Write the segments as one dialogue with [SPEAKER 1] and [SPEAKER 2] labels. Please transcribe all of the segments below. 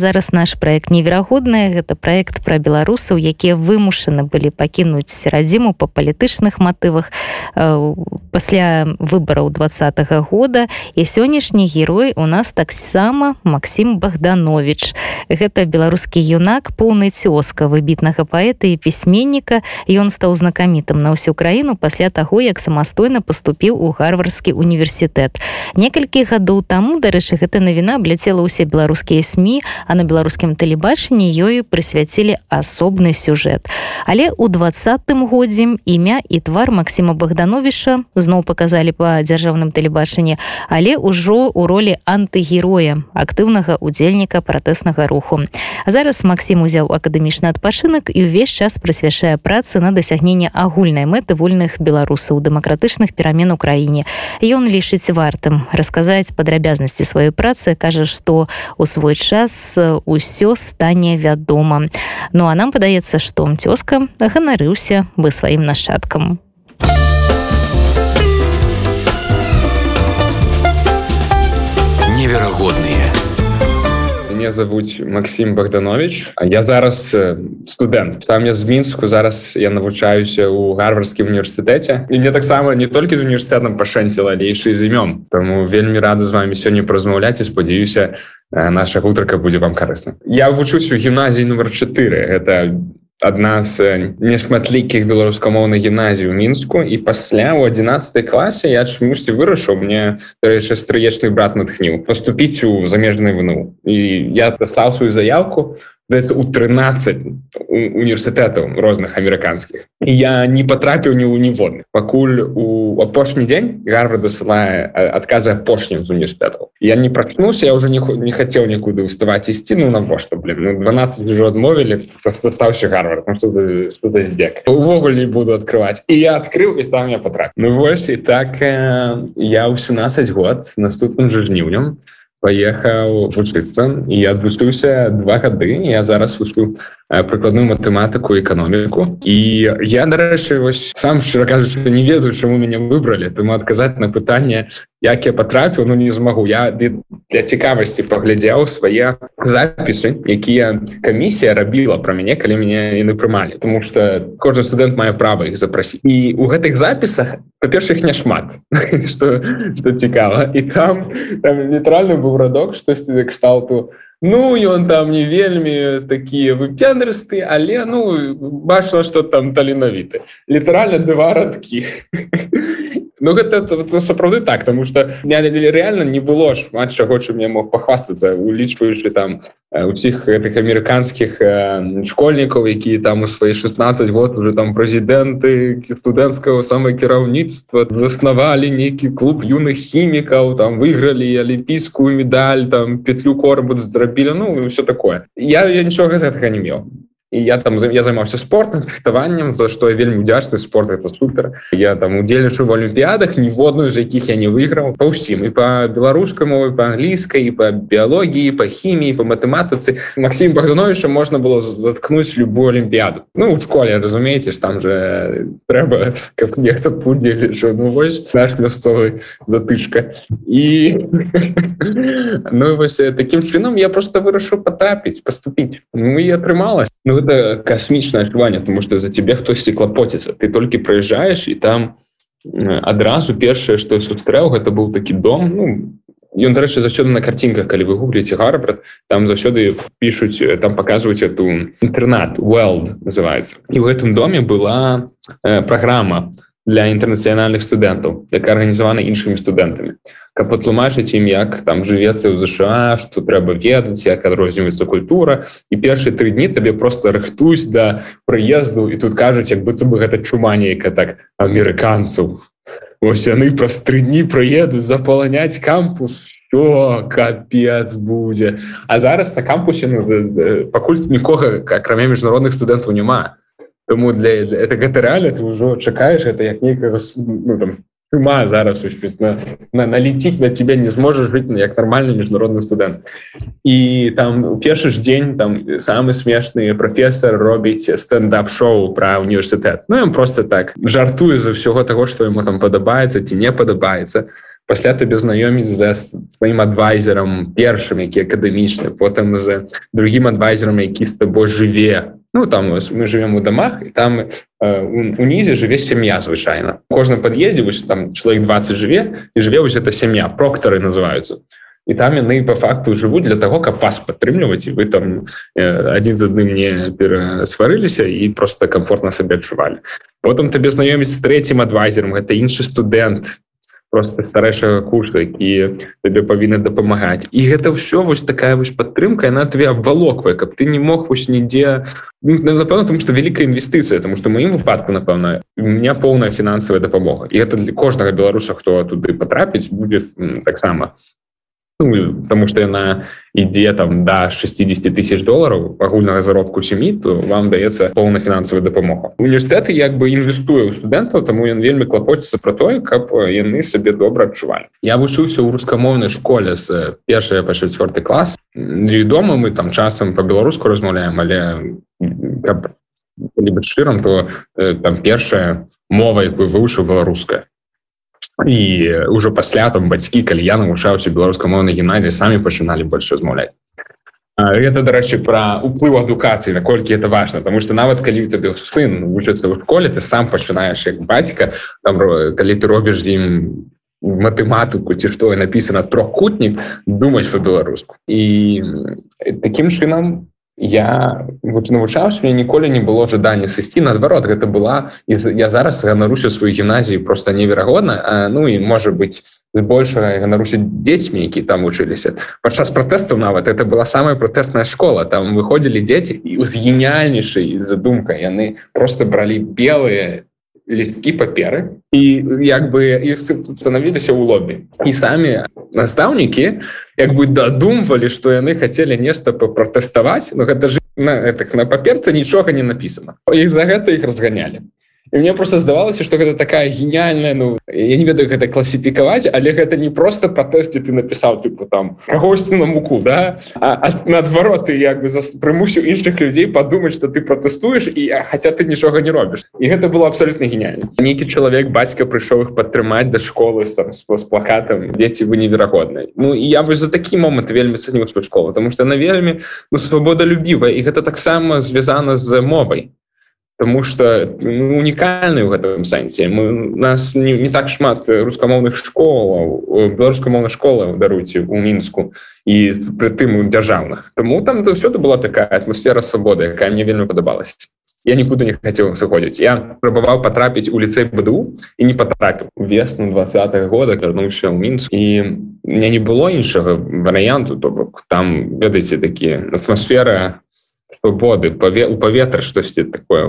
[SPEAKER 1] зараз наш проект неверагодная гэта проект про беларусаў якія вымушаны былі пакінуць радзіму по палітычных матывах э, пасля выбораў двадцатого года. І сённяшні герой у нас таксама Макссім богданович гэта беларускі юнак поўны цёзка выбітнага паэта і пісьменніка. Ён стаў знакамітым на ўсю краіну пасля таго як самастойна поступіў у гарварскі універсітэт. Некалькі гадоў таму дарэчы гэта навіна абляцела ўсе беларускія сМ а на беларускім тэлебачанні ёю прысвяцілі асобны сюжэт. Але у двадцатым годзе імя і твар Масіма богдановича зноў показалі по дзяржаўным тэлебачанні але ўжо у ролі антыгероя актыўнага удзельніка пратэснага руху. Зараз Масім узяў акадэмічны адпачынак і ўвесь час прысвяшае працы на дасягненне агульнай мэты вольных беларусаў дэмакратычных перамен у краіне. Ён лічыць вартым. Расказаць падрабязнасці сваёй працы кажа што у свой час усё стане вядома. Ну а нам падаецца што цёзка ганарыўся бы сваім нашчадкам
[SPEAKER 2] неверагодныя
[SPEAKER 3] меня зовут Макссім богданович я зараз студэнт сам я з мінску зараз я навучаюся у гарвардскім універсітэце і мне таксама не толькі з універсітэтам пашэнціла лейшы з імём Таму вельмі рада з вами сёння празмаўляць і спадзяюся наша гутарка будзе вам карысна я вучусь у гімназіі нумар 4 это адна з нешматлікіх беларускамоўных гімназій у мінску. І пасля у 11 класе я чамусьці вырашыў мне рэчы стрыечны брат натхніў поступіць у замежны вну. І я даслаў сваю заявку у 13 універсітэтаў розных амерыканскіх я не патрапіў ні ў ніводны пакуль у апошні дзень гарва дасылае адказы апошнім з універсітэтаў я не прачнуўся я уже не, не хацеў нікуды ўставаць ісці ну навошта ну, 12 ўжо адмовілі просто стаўся гарвард бег увогуле буду открываць і я адкрыў і там я патрапіў Ну вось і так э, я ў 17 год наступным жа жніўнем паехаў вучыцца і адвучыўся два гады я зараз вучу прыкладную матэматыку эканоміку і я дарэчы вось сам шчыра кажучы не ведаю чаму мяне выбралі таму адказаць на пытанне як я патрапіў ну не змагу я для цікавасці паглядзеў свае запісы якія камісія рабіла пра мяне калі мяне яны прымалі тому что кожны студэнт мае права іх запрасіць і у гэтых запісах па-першых няшмат что что цікава і там там літаральны быў радок штосьці кшталту Ну ён там не вельмі такія выпендрысты але ну бачыла что там таленавіты літаральна два радкі Ну гэта сапраўды так тому что реально не было шмат чаго чым я мог пахвастацца улічваючы там усіх гэтых амерыканскіх школьнікаў якія там у свои 16 год уже там прэзідэнты студэнцкага самае кіраўніцтва заснавалі нейкі клуб юных хімікаў там выйгралі алімпійскую медаль там петлю корбу здрабілі ну все такое. Я, я нічога гэтага не меў і я там я займаўся спортом фехтаваннем то что я вельмі удзячны спорт это супер. Я там удзельнічаю в олімпіядах ніводную з якіх я не выйграў па ўсім і по беларускай мовы по англійскай і по біялогіі по хіміі по матэматыцы Макссім богдановича можна было заткнуць любую олімпіяду ну у школе разумееце ж там же трэба как нехто пудзелі ну, вось наш мясцовы датычка і ну вось таким чынам я просто вырашу потрапіць поступіць ну і атрымалась ну это космічнае адчуванне тому что за тебе хтосьці клапоціцца ты толькі прыязджаешь і там адразу першае что сустрэў гэта быў такі дом. Ну ён дарэчы заўсёды на карцінках калі вы гугліце гарбрат там заўсёды пишутць там показваюць эту інтэрнат world называется. І в гэтым доме была э, праграма для інтэрнацыянальных студэнтаў якая арганізавана іншымі студэнтамі каб патлумачыць ім як там жывецца ў ЗША што трэба ведаць як адрозніваецца культура. І першыя тры дні табе просто рыхтуюсь да прыезду і тут кажуць як быццам бы гэта чуманейка так амерыканцаў. Ось яны праз тры дні прыедуць запаланяць кампус що капец будзе. А зараз на кампусе ну, пакуль нікога акрамя міжнародных студэнтаў няма Тому для, это гэта реально ты ўжо чакаеш это як нейкага ну, там, чума зараз на, на, налетіць на тебе не зможаш жыць як нармальны міжнародны студэнт і там у першы ж дзень там самы смешны прафесор робіць стендап-шоу пра універсітэт Ну ён просто так жартуе за ўсяго таго што яму там падабаецца ці не падабаецца пасля табе знаёміць за сваім адвайзерам першым які акадэмічны потым за другім адвайзерам які з табой жыве. Ну там мы живем у домах і там э, унізе жыве сям'я звычайна. Кожным пад'ездзе вось там чалавек 20 жыве і жыве вось эта сям'я проктары называются і там яны по факту жывуць для того каб вас падтрымліваць і вы там э, адзін з адным не перасварыліся і просто комфортна сабе адчувалі. Потым табе знаёміць з третьим адвайзером гэта іншы студэнт просто старэйшага курса які табе павінны дапамагаць. І гэта ўсё вось такая вось падтрымка яна тве абвалоквае каб ты не мог вось нідзе ну, напэўна тому что вялікая інвестыцыя тому что маім выпадку напэўна у меня поўная фінансавая дапамога. І гэта для кожнага беларуса хто туды потрапіць будзе таксама ну, потому что яна ідзе там да 60 тысяч долларов агульнага заробку сям'і то вам даецца поўна фінансавая дапамога універсітэты як бы інвестуе ў студэнтаў таму ён вельмі клапоціцца про тое каб яны сабе добра адчувалі я вучыўся ў рускамоўнай школе з першая па чавёрты клас невядома мы там часам по-беларуску размаўляем але каб быть шчырам то там першая мова якую вывучыў беларуская і ўжо пасля там бацькі калі я навучаўся беларускамоўнай гімназіі самі пачыналі больш размаўляць гэта дарэчы пра уплыў адукацыі наколькі это важно тому что нават калі табе сын вучыцца ў школе ты сам пачынаеш як бацька там калі ты робіш ім матэматыку ці што напісана трохкутнік думаць по-беларуску і таким чынам я навучаўся мне ніколі не было жадання сысці наадварот гэта была я зараз ганаруся сваю гімназію просто неверагодна ну і можа быть збольшага ганаруся дзецьмі які там вучыліся падчас пратэстаў нават это была самая пратэсная школа. Там выходзілі дзеці і з геніяльнейшай задумка яны просто бралі белые лісткі паперы. І як бы іх станавіліся ў лобі і самі настаўнікі як бы дадумвалі што яны хацелі нешта папратэставаць но гэта ж на гэтых на паперцы нічога не напісана іх за гэта іх разганялі і мне просто здавалася что гэта такая гениальная ну я не ведаю гэта класіфікаваць але гэта не просто пратэсце ты напісаў тыпу там госці на муку да? Наадварот ты як бы прымусіў іншых людзей падумаць что ты пратэстуеш і хотя ты нічога не робіш і гэта было абсолютно гениальна нейкі чалавек бацька прыйшоў их падтрымаць да школы сам з плакатам дзеці вы неверагоднай Ну і я вось за такі момант вельмі свою школу потому что на вельмі ну, свабода любівая і гэта таксама звязана з мовай Таму что ну, унікальны ў гэтым сэнсе мы нас не, не так шмат рускамоўных школаў беларускамоўна школа даруйце у мінску і прытым у дзяржаўных. Таму там заўсёды была такая атмасфера свабоды якая мне вельмі падабалась я нікуды не хацеў сыходзіць. Я спрабаваў потрапіць у ліцэй бду і не потрапіў весну два года вярнуўся ў мінск. І мне не было іншага варыянту то бок там ведаеце такі атмасфера свободы паве у паветра штосьці такое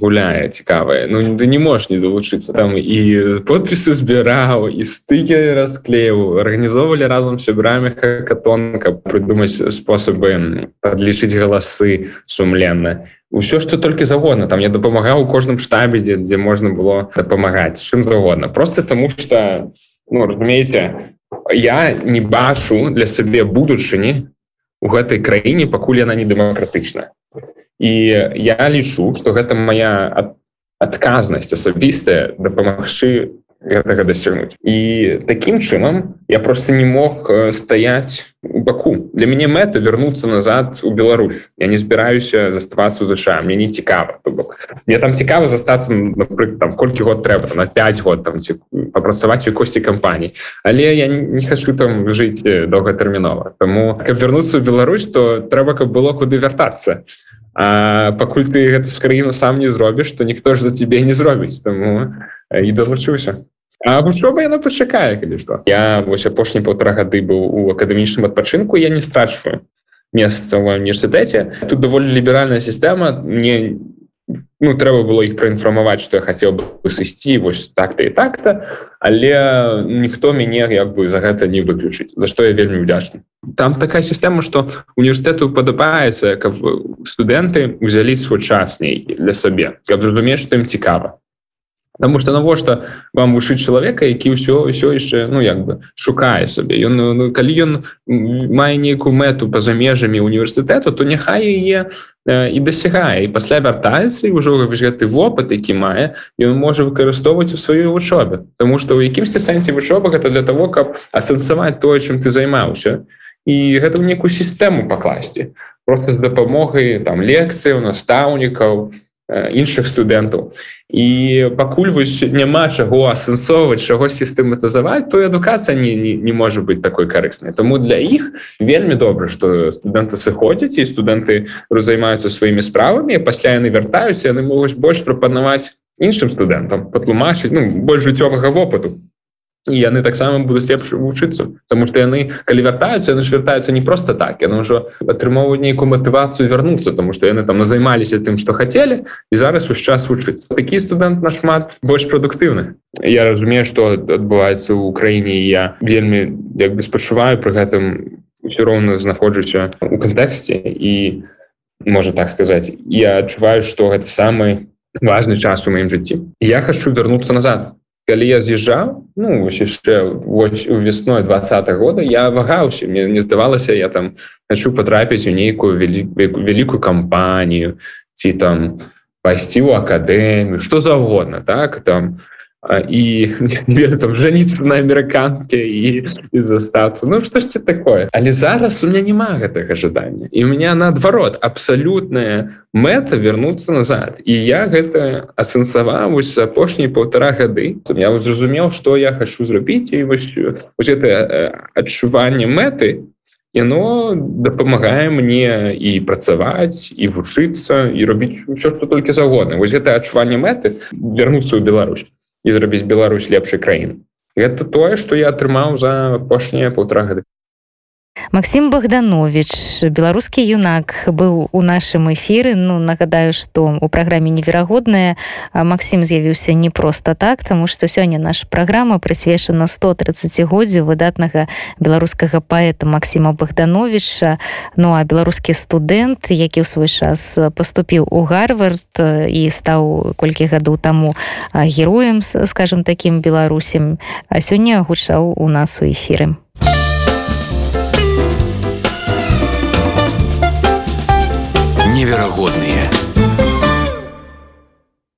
[SPEAKER 3] гуляе цікавае Ну ты не можешь не далучыцца там і подпісы збіраў і стыкі расклею арганізоўвалі разам сябрамі катонка прыдумаць спосабы подлічыць галасы сумленна ўсё что толькі загодна там я дапамагаў у кожным штабе дзе дзе можна было дапамагаць чым загодна просто тому что ну разумееце я не бачу для сабе будучыні у гэтай краіне пакуль яна не дэмакратычна і я лічу что гэта моя адказнасць асабістая дапамагчы гэтага дасягнуць. І таким чынам я просто не мог стаять у баку. Для мяне мэта вернуться назад у Беларусь. Я не збіраюся заставацца ў ЗША мне не цікава бок. Мне там цікава застацца там колькі год трэба на 5 год там ці папрацаваць у косці кампаній але я не хочу там жыць доўгатэрмінова Таму каб вернуцца ў Беларусь то трэба каб было куды вяртацца. А пакуль ты гэту краіну сам не зробіш то ніхто ж за тебе не зробіць. Таму і далучыўся вучоба яна пачакае калі што. Я вось апошні полтора гады быў у акадэмічным адпачынку я не страчваю месца ва універсітэце. Тут даволі ліберальная сістэма мне ну трэба было іх праінфармаваць што я хацеў бы сысці вось так-то і так-то. Але ніхто мяне як бы за гэта не выключыць за што я вельмі удзячны там такая сістэма што універсітэту падабаецца каб студэнты узялі свой часней для сабе каб зразумець што ім цікава Таму что навошта вам вышыць чалавека які ўсё ўсё яшчэ ну як бы шукае сабе ён ну, калі ён мае нейкую мэту па-за межамі універсітэту то няхай яе і дасягае і пасля вяртаецца і ўжо гэты вопыт які мае ён можа выкарыстоўваць у сваёй вучобе Таму што ў якімсьці сэнсе вучоба гэта для того каб асэнсаваць тое чым ты займаўся. І гэта ў некую сістэму пакласці. Просто з дапамогай там лекцыяў настаўнікаў іншых студэнтаў і пакуль вось няма чаго асэнсоўваць чаго сістэматызаваць то адукацыя не, не, не можа быць такой карыснай. Таму для іх вельмі добра што студэнты сыходзяць і студэнты займаюцца сваімі справамі пасля яны вяртаюцца яны могуць больш прапанаваць іншым студэнтам патлумачыць ну больш жыццёвага вопыту і яны таксама будуць лепш вучыцца тому что яны калі вяртаюцца яны ж вяртаюцца не просто так. Яны ўжо атрымоўваюць нейкую матывацыю вярнуцца тому что яны там займаліся тым что хацелі і зараз увесь час вучыць такі студэнт нашмат больш прадуктыўны Я разумею что адбываецца ў краіне я вельмі як бы спачуваю пры гэтым все роўна знаходжуся у кантэксце і можа так сказаць я адчуваю что гэта самы важный час у маім жыцці я хочу вярнуцца назад калі я з'язджаў ну яшчэ весной два года я вагаўся. Мне не здавалася я там хочу потрапіць у нейкую вялікую кампанію ці там пайсці ў акадэмію что заводна так там і там жаніцца на амерыканке і, і застацца Ну штосьці такое? Але зараз у меня няма гэтага жадання і у меня наадварот абсалютная мэта вернуться назад. І я гэта асэнсаваў вось апошнія полтора гады я зразумеў что я хочу зрабіць і вось, вось это адчуванне мэты яно дапамагае мне і працаваць і вучыцца і робіць все что толькі заўгодна вось гэта адчуванне мэты вернуцца ў Беларусь і зрабіць Беларусь лепшай краін гэта тое што я атрымаў за апошнія полтора гады
[SPEAKER 1] Максім Богданович беларускі юнак быў у нашым эфіры Ну нагадаю што у праграме неверагодная Максім з'явіўся не проста так тому што сёння наша праграма прысвечана 130годдзю выдатнага беларускага паэта Макссіма Богдановича. Ну а беларускі студэнт які ў свой час поступіў у гарвард і стаў колькі гадоў таму героем скажем таким беларусем а сёння гучаў у нас у эфіры
[SPEAKER 2] неверагодныя.